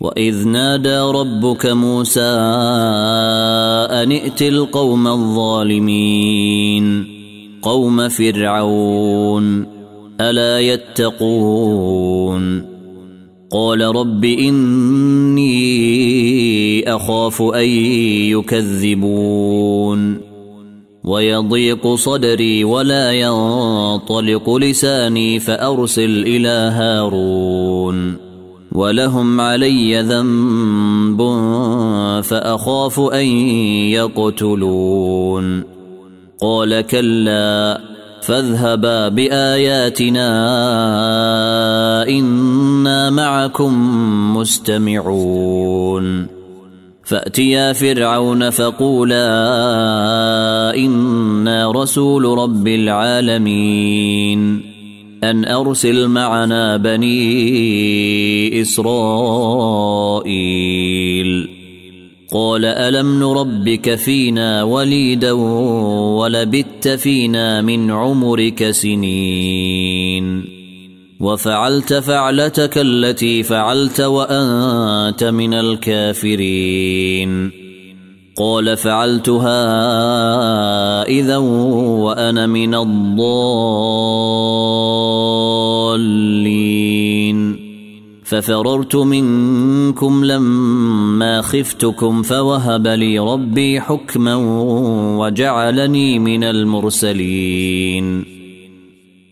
واذ نادى ربك موسى ان ائت القوم الظالمين قوم فرعون الا يتقون قال رب اني اخاف ان يكذبون ويضيق صدري ولا ينطلق لساني فارسل إلى هارون ولهم علي ذنب فاخاف ان يقتلون قال كلا فاذهبا باياتنا أنا معكم مستمعون فاتيا فرعون فقولا أنا رسول رب العالمين أن أرسل معنا بني إسرائيل. قال ألم نربك فينا وليدا ولبت فينا من عمرك سنين. وفعلت فعلتك التي فعلت وأنت من الكافرين. قال فعلتها إذا وأنا من الضالين. ففررت منكم لما خفتكم فوهب لي ربي حكما وجعلني من المرسلين.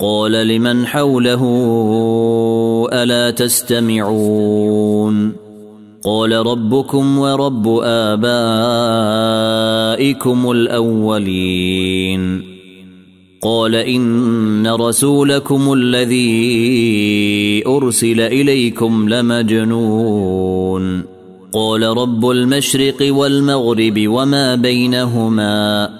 قال لمن حوله ألا تستمعون؟ قال ربكم ورب آبائكم الأولين. قال إن رسولكم الذي أرسل إليكم لمجنون. قال رب المشرق والمغرب وما بينهما.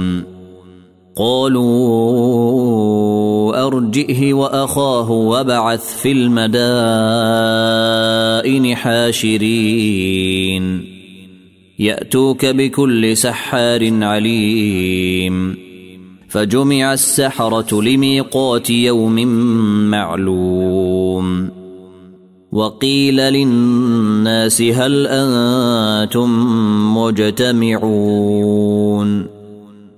تامرون قالوا أرجئه وأخاه وابعث في المدائن حاشرين. يأتوك بكل سحار عليم. فجمع السحرة لميقات يوم معلوم. وقيل للناس هل أنتم مجتمعون.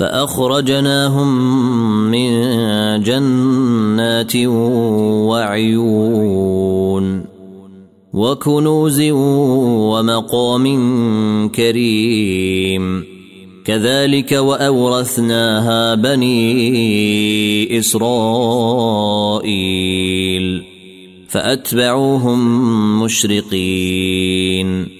فأخرجناهم من جنات وعيون وكنوز ومقام كريم. كذلك وأورثناها بني إسرائيل. فأتبعوهم مشرقين.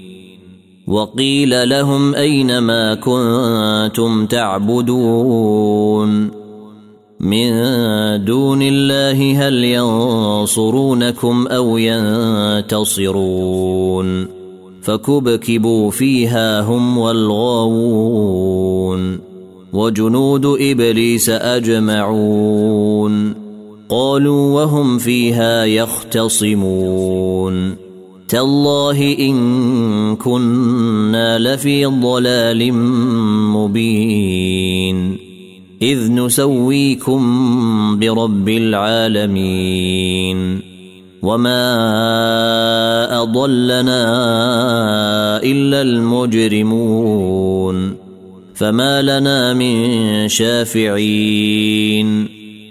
وقيل لهم أين ما كنتم تعبدون من دون الله هل ينصرونكم أو ينتصرون فكبكبوا فيها هم والغاوون وجنود إبليس أجمعون قالوا وهم فيها يختصمون تالله إن كنا لفي ضلال مبين. إذ نسويكم برب العالمين. وما أضلنا إلا المجرمون. فما لنا من شافعين.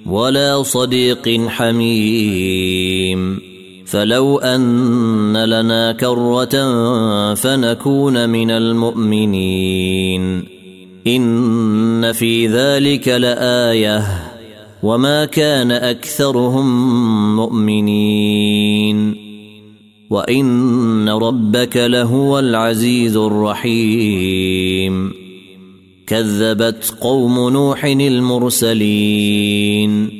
ولا صديق حميم. فلو أن لنا كرة فنكون من المؤمنين. إن في ذلك لآية. وما كان أكثرهم مؤمنين. وإن ربك لهو العزيز الرحيم. كذبت قوم نوح المرسلين.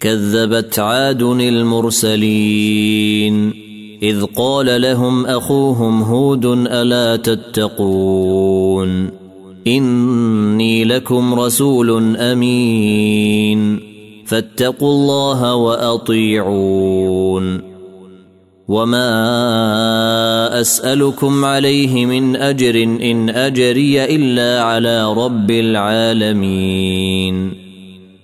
كذبت عاد المرسلين. إذ قال لهم أخوهم هود ألا تتقون؟ إني لكم رسول أمين. فاتقوا الله وأطيعون. وما أسألكم عليه من أجر إن أجري إلا على رب العالمين.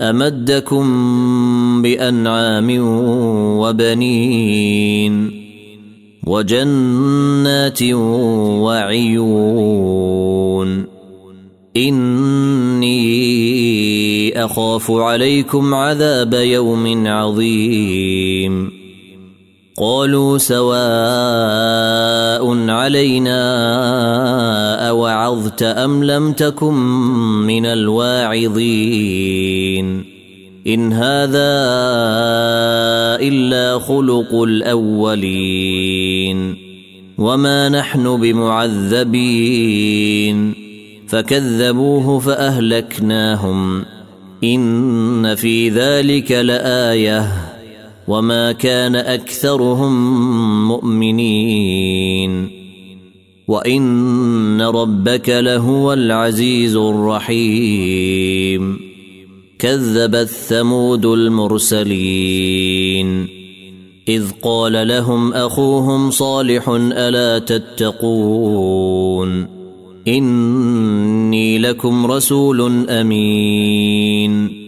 أمدكم بأنعام وبنين وجنات وعيون. إني أخاف عليكم عذاب يوم عظيم. قالوا سواء علينا أوعظت أم لم تكن من الواعظين. إن هذا إلا خلق الأولين. وما نحن بمعذبين. فكذبوه فأهلكناهم. إن في ذلك لآية. وما كان اكثرهم مؤمنين وان ربك لهو العزيز الرحيم كذبت ثمود المرسلين اذ قال لهم اخوهم صالح الا تتقون اني لكم رسول امين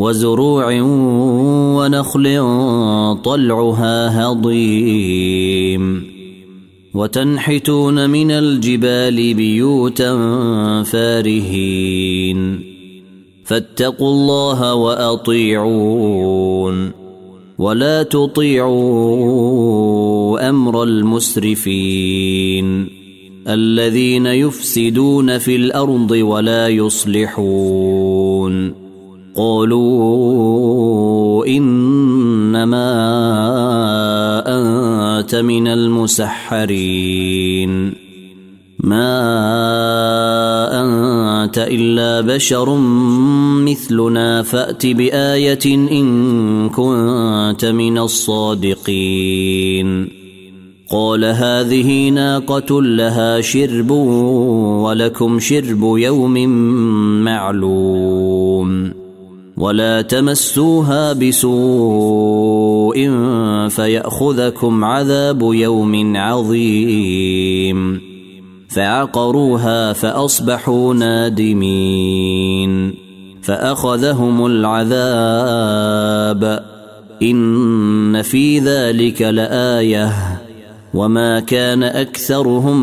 وزروع ونخل طلعها هضيم. وتنحتون من الجبال بيوتا فارهين. فاتقوا الله وأطيعون. ولا تطيعوا أمر المسرفين. الذين يفسدون في الأرض ولا يصلحون. قالوا إنما أنت من المسحرين. ما أنت إلا بشر مثلنا فأت بآية إن كنت من الصادقين. قال هذه ناقة لها شرب ولكم شرب يوم معلوم. ولا تمسوها بسوء فيأخذكم عذاب يوم عظيم. فعقروها فأصبحوا نادمين. فأخذهم العذاب. إن في ذلك لآيةٌ. وما كان أكثرهم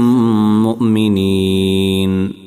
مؤمنين.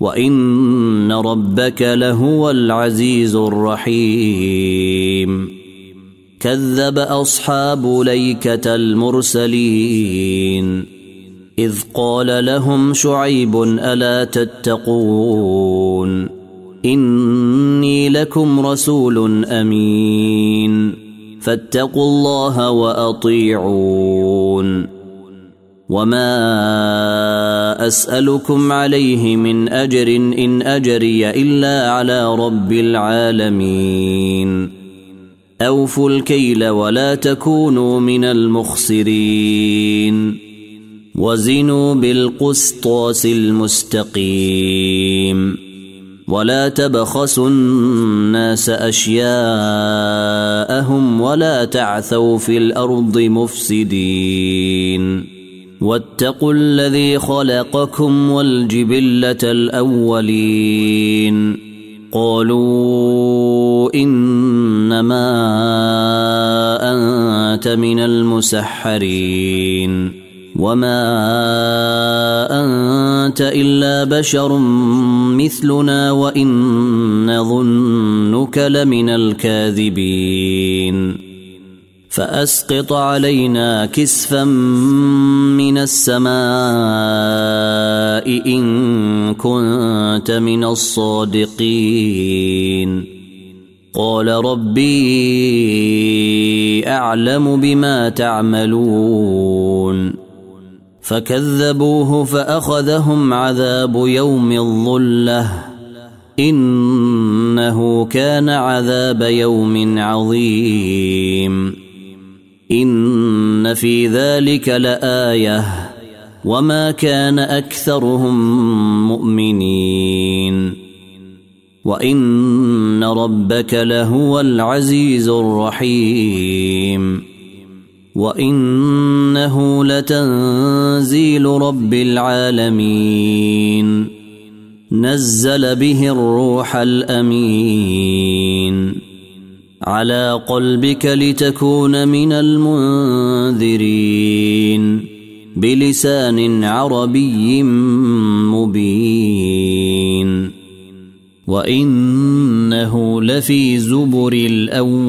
وان ربك لهو العزيز الرحيم. كذب اصحاب ليكه المرسلين. اذ قال لهم شعيب الا تتقون؟ اني لكم رسول امين. فاتقوا الله واطيعون. وما اسالكم عليه من اجر ان اجري الا على رب العالمين اوفوا الكيل ولا تكونوا من المخسرين وزنوا بالقسطاس المستقيم ولا تبخسوا الناس اشياءهم ولا تعثوا في الأرض مفسدين واتقوا الذي خلقكم والجبلة الأولين. قالوا إنما أنت من المسحرين. وما أنت إلا بشر مثلنا وإن نظنك لمن الكاذبين. فأسقط علينا كسفا من السماء إن كنت من الصادقين. قال ربي أعلم بما تعملون. فكذبوه فأخذهم عذاب يوم الظلة. إنه كان عذاب يوم عظيم. إن في ذلك لآية وما كان أكثرهم مؤمنين. وإن ربك لهو العزيز الرحيم. وإنه لتنزيل رب العالمين. نزل به الروح الأمين. على قلبك لتكون من المنذرين بلسان عربي مبين. وإنه لفي زبر الأولين.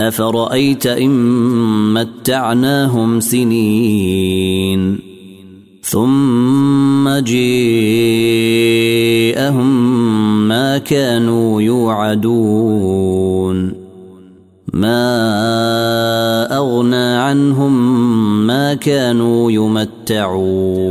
أفرأيت إن متعناهم سنين ثم جيءهم ما كانوا يوعدون ما أغنى عنهم ما كانوا يمتعون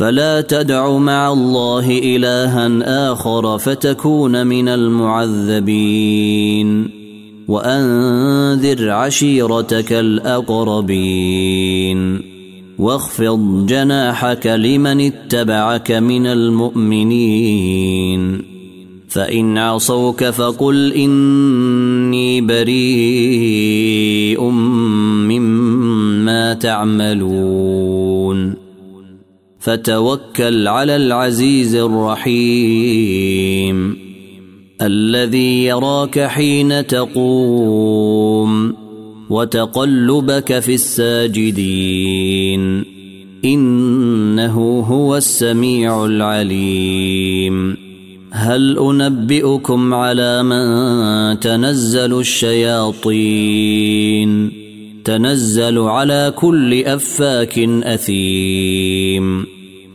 فلا تدع مع الله إلها آخر فتكون من المعذبين. وأنذر عشيرتك الأقربين. واخفض جناحك لمن اتبعك من المؤمنين. فإن عصوك فقل إني بريء مما تعملون. فتوكل على العزيز الرحيم الذي يراك حين تقوم وتقلبك في الساجدين إنه هو السميع العليم هل أنبئكم على من تنزل الشياطين تنزل على كل أفاك أثيم